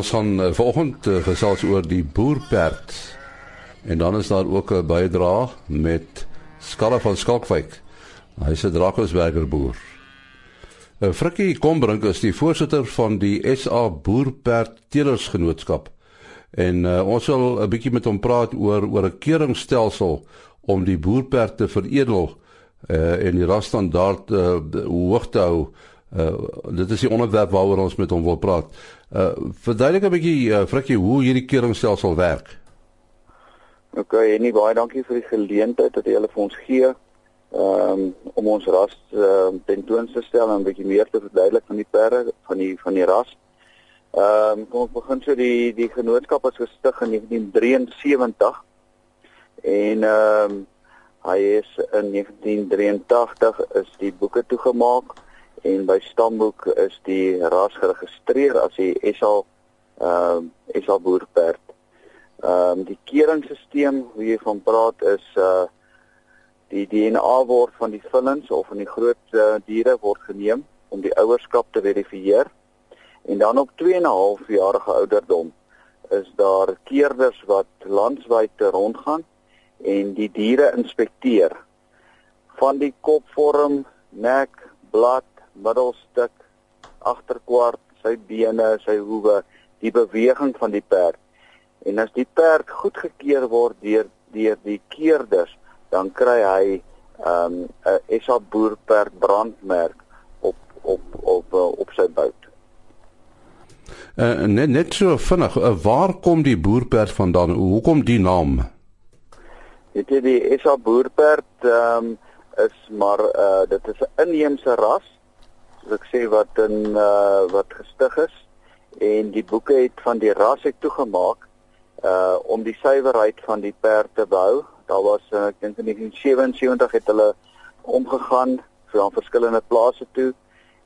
ons gaan uh, vanoggend uh, gesels oor die boerperd. En dan is daar ook 'n bydrae met Skalle van Skalkwyk. Hy's 'n Drakensberger boer. Uh, Frikkie Kombrink is die voorsitter van die SA Boerperd Telersgenootskap. En uh, ons sal 'n bietjie met hom praat oor oor 'n keuringstelsel om die boerperd te veredel uh, en die rasstandaard uh, hoog te hou. Uh, dit is die onderwerp waaroor ons met hom wil praat. Uh verduidelik 'n bietjie uh, Frikkie hoe hierdie keuringstelsel werk. OK, en nie baie dankie vir die geleentheid dat jy hulle vir ons gee. Um om ons ras uh, tentoon te stel en 'n bietjie meer te verduidelik van die perde van die van die ras. Ehm um, kom ek begin so die die genootskap is gestig in 1973 en ehm um, hy is in 1983 is die boeke toegemaak en by stamboek is die ras geregistreer as die SA ehm uh, SA boerperd. Ehm um, die keringstelsel hoe jy van praat is uh die DNA word van die villings of van die groot uh, diere word geneem om die ouerskap te verifieer. En dan op 2 en 'n half jarige ouderdom is daar keerders wat landwyd rondgaan en die diere inspekteer van die kopvorm, nek, blad, middelstuk, agterkwart, sy bene, sy hoewe, die beweging van die perd. En as die perd goedgekeur word deur deur die keerders, dan kry hy 'n um, 'n SA boerperd brandmerk op op op op, op sy bout. Uh, net net so vinnig, uh, waar kom die boerperd vandaan? Hoekom die naam? Dit is die SA boerperd ehm um, is maar uh dit is 'n inheemse ras soos ek sê wat in uh wat gestig is en die boeke het van die ras het toegemaak uh om die suiwerheid van die perd te behou. Daar was uh, ek dink in 1977 het hulle omgegaan vir aan verskillende plase toe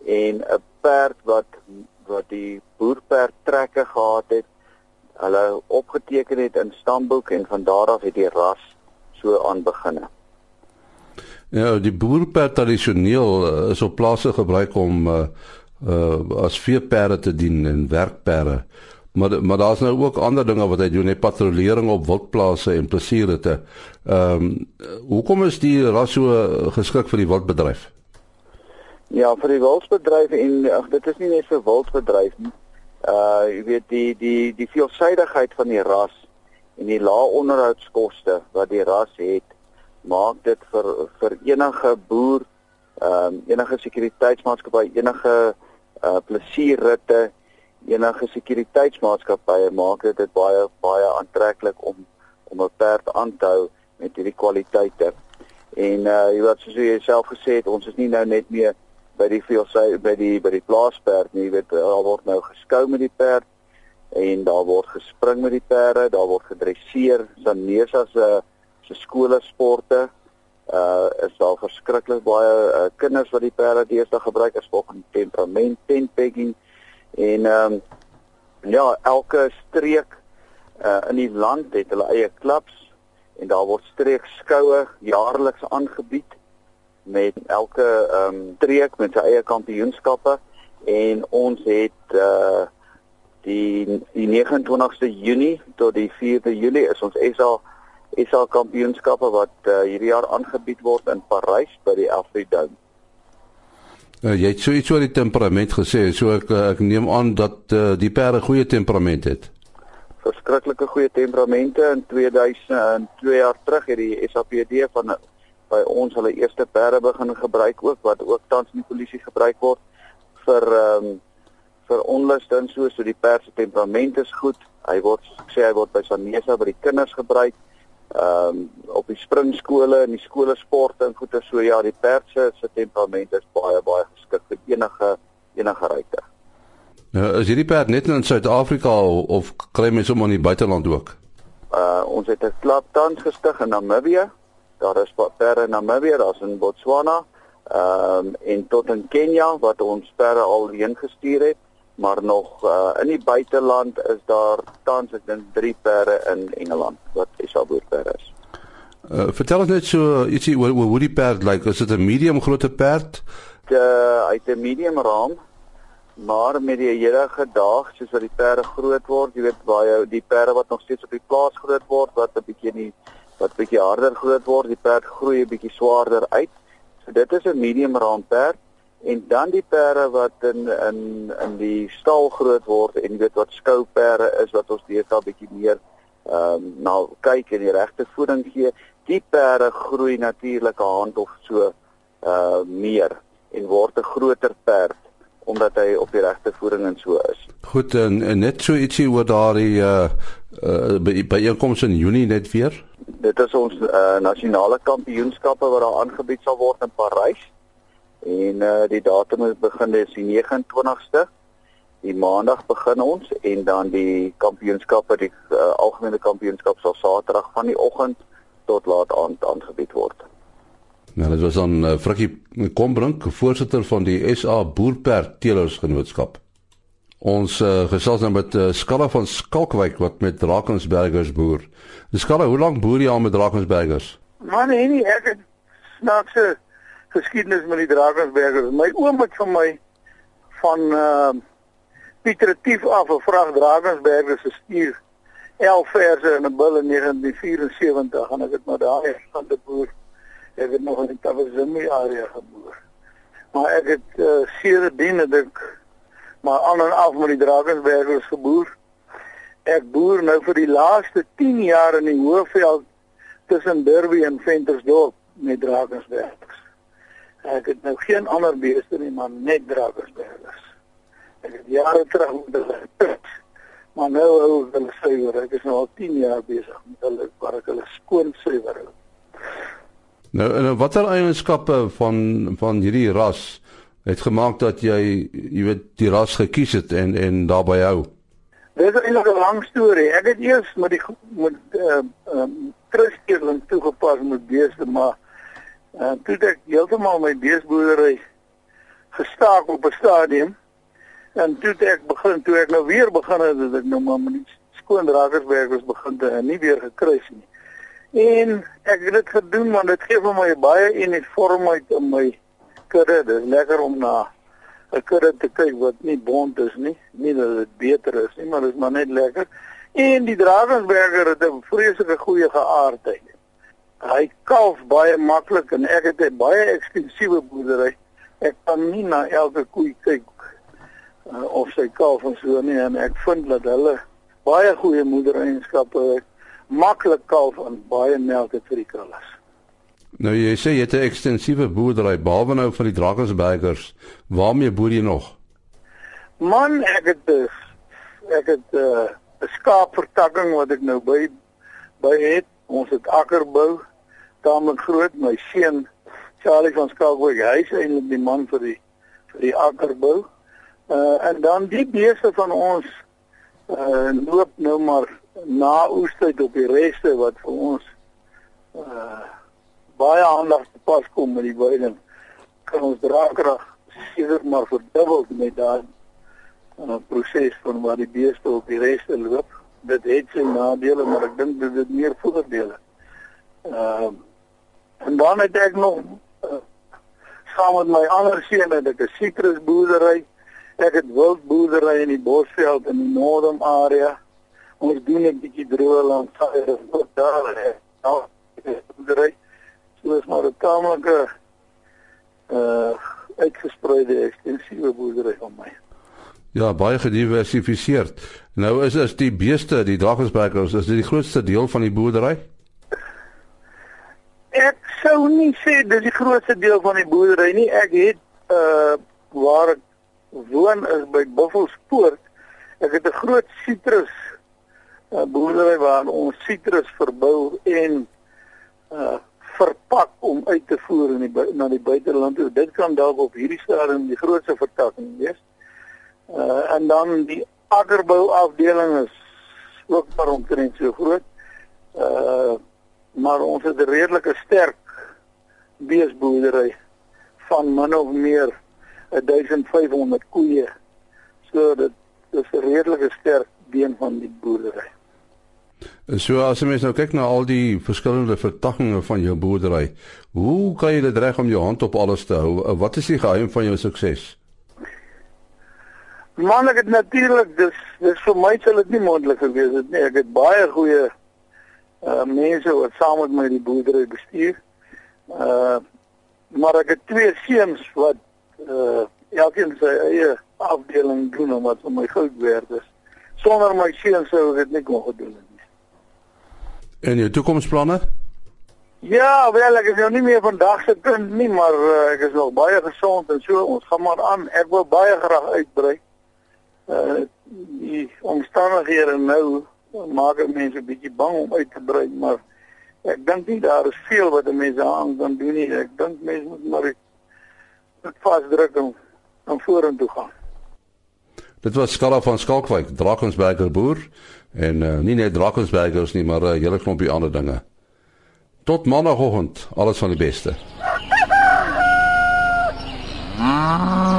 en 'n perd wat wat die boerperd trekke gehad het, hulle opgeteken het in stamboek en van daar af het die ras so aan beginne. Ja, die boerperd tradisioneel uh, is op plase gebruik om uh, uh as veeperde te dien en werkperde. Maar maar daar's nou ook ander dinge wat hy doen, hy patrollering op wildplase en plesiere te. Ehm um, hoekom is die ras so geskik vir die wildbedryf? Ja, vir die wildbedryf en ag dit is nie net vir wildbedryf nie. Uh jy weet die die die veelsidigheid van die ras en die lae onderhoudskoste wat die ras het maak dit vir vir enige boer, ehm um, enige sekuriteitsmaatskappy, enige uh plesierritte, enige sekuriteitsmaatskappye maak dit dit baie baie aantreklik om om 'n perd aan te hou met hierdie kwaliteite. En uh jy wat soos jy self gesê het, ons is nie nou net meer by die veelsy by die by die plaasperd nie, weet daar word nou geskou met die perd en daar word gespring met die perde, daar word gedresseer, Sanesa se se skole sporte uh is daar verskriklik baie uh, kinders wat die perde deesdae gebruik as volgens temperament tent pegging en ehm um, ja elke streek uh in die land het hulle eie klubs en daar word streekskoue jaarliks aangebied met elke ehm um, streek met sy eie kampioenskappe en ons het uh die die 29ste Junie tot die 4de Julie is ons SA SA kampioenskappe wat uh, hierdie jaar aangebied word in Parys by die Afridome. Uh, jy het so iets oor die temperament gesê, so ek uh, ek neem aan dat uh, die perde goeie temperament het. Verskriklike goeie temperamente in 2000 en 2 jaar terug het die SAPD van by ons hulle eerste perde begin gebruik ook wat ook tans in die polisie gebruik word vir ehm um, vir onluste en so so die perd se temperament is goed. Hy word sê hy word by Sanesa by die kinders gebruik ehm um, op die springskole en die skole sporte en goeie so ja die perd se se temperament is baie baie geskik vir enige enige ruiter. Ja, is hierdie perd net in Suid-Afrika of kry mens hom in die buiteland ook? Uh ons het 'n klub tans gestig in Namibië. Daar is perde in Namibië, daar's in Botswana, ehm um, en tot in Kenja wat ons perde al heen gestuur het maar nog uh, in die buiteland is daar tans ek dink 3 perde in Engeland wat SA boerperde is. Uh, vertel ons net so ietsie oor hoe die perd lyk. Like, is dit 'n medium grootte perd? Die hy het 'n medium raam. Maar met die huidige dag, soos wat die perde groot word, jy weet baie die perde wat nog steeds op die plaas groot word wat 'n bietjie nie wat bietjie harder groot word, die perd groei 'n bietjie swaarder uit. So dit is 'n medium raam perd en dan die perde wat in in in die stal groot word en jy weet wat skouperde is wat ons deesdae bietjie meer ehm um, nou kyk en die regte voeding gee, die perde groei natuurlik 'n hand of so uh meer en word 'n groter perd omdat hy op die regte voeding en so is. Goed en, en net so ietsie oor daardie uh, uh by byeenkoms in Junie net weer. Dit is ons uh nasionale kampioenskappe wat daar aangebied sal word in Parys. En uh die datum begin is die 29ste. Die maandag begin ons en dan die kampioenskappe die uh, algemene kampioenskap sal Saterdag van die oggend tot laat aand aangebied word. Nou dit was dan uh, Frikkie Kombrink, voorsitter van die SA Boerperd Teelers Genootskap. Ons uh, gesels nou met uh, Skalla van Skalkwyk wat met Drakensbergers boer. Die Skalla, hoe lank boer jy al met Drakensbergers? Man, nee, nie ek het snaakse geskiedenis met die Drakensbergers. My oom het vir my van uh Pieter Tief af 'n vraag Drakensbergers gestuur 11 verse in 'n bil in 1974 en ek het maar daai van die boer ek het nog in die Tabazimbi area geboor. Maar ek het uh, sedertdien het ek maar aan en af met die Drakensbergers geboer. Ek boer nou vir die laaste 10 jaar in die Hoëveld tussen Derby en Ventersdorp met Drakensbergers. Ek het nou geen ander beeste nie, maar net Drakensbergers. Ek het jare terug met hulle maar nou hou ek hulle suiwer. Ek is nou al 10 jaar besig met hulle waar ek hulle skoon suiwer. Nou en watter eienskappe van van hierdie ras het gemaak dat jy jy weet die ras gekies het en en daarbey hou? Dit is eintlik 'n lang storie. Ek het eers met die met ehm uh, um, Christeling toegepas met beeste, maar uh, toe ek heeltemal my beesboerdery gestaak op 'n stadium en toe ek begin toe ek nou weer begin het, het ek nou maar met skoon drakersbergers begin te en nie weer gekruis nie. En ek het dit gedoen want dit gee vir my baie uniformheid in my kudde. Dit is lekker om na 'n kudde te kyk wat nie bont is nie. Nie dat dit beter is nie, maar dit is maar net lekker. En die Drakensberger het 'n vreeslike goeie geaardheid. Hy kalf baie maklik en ek het 'n baie ekstensiewe boerdery. Ek kan nie na elke koei kyk uh, of sy kalf en so nie en ek vind dat hulle baie goeie moedereienskappe maklik kalf en baie melk het vir die krulles. Nou jy sê jy het 'n ekstensiewe boerdery behalwe nou vir die Drakensbergers. Waarmee boer jy nog? Man, ek het ek het 'n uh, skaapvertakking wat ek nou by by het. Ons het akkerbou taamlik groot. My seun Charlie van Skalkwyk, hy is eintlik die man vir die vir die akkerbou. Uh en dan die beeste van ons uh loop nou maar na oestyd op die reste wat vir ons uh baie aandag te pas kom met die weiding kan ons draagkrag seker maar verdubbel met daai uh, proses van waar die beeste op die reste loop dit het sy nadele maar ek dink dit het meer voordele uh en dan het ek nog uh, saam met my ander seun het ek 'n sitrusboerdery ek het wildboerdery in die Bosveld in die Noordom area ons doen 'n bietjie droë land saaier vir daar hè. Nou, is so is maar 'n tamelike uh uitgespreide ekstensiewe boerdery van my. Ja, baie gediversifiseerd. Nou is is die beeste, die Drakensbergers, is dit die grootste deel van die boerdery? Ek sou nie sê dit is die grootste deel van die boerdery nie. Ek het uh waar ek woon is by Buffelspoort. Ek het 'n groot sitrus 'n boerdery waar ons sitrus verbou en uh verpak om uit te voer in die na die buiteland. Dit kan dalk op hierdie stadium die grootste vertakking wees. Uh en dan die agterbou afdeling is ook maar omtrent so groot. Uh maar ons het 'n redelike sterk beesboerdery van min of meer 1500 koeie. So dit is 'n redelike sterk been van die boerdery. So as jy mens nou kyk na al die verskillende vertakkings van jou boerdery, hoe kan jy dit reg om jou hand op alles te hou? Wat is die geheim van jou sukses? Man ek het natuurlik dis dis vir my sal dit nie moontlik gewees het nie. Ek het baie goeie uh mense wat saam met my die boerdery bestuur. Uh maar ek het twee seuns wat uh elkeen sy eie afdeling doen omdat vir my goud werd is. Sonder my seuns sou ek dit nie kon gedoen het nie. En jou toekomsplanne? Ja, wel ek is nou nie meer vandag se kind nie, maar uh, ek is nog baie gesond en so ons gaan maar aan. Ek wil baie graag uitbrei uh die omstandighede nou maak mense 'n bietjie bang om uit te brei, maar ek dink nie daar is veel wat mense aan kan doen nie. Ek dink mense moet maar dit vasdruk en en vorentoe gaan. Dit was Skala van Skalkwyk, Drakensberger boer en uh, nie net Drakensbergers nie, maar 'n uh, hele klompie ander dinge. Tot maandagooggend, alles van die beste. Ah.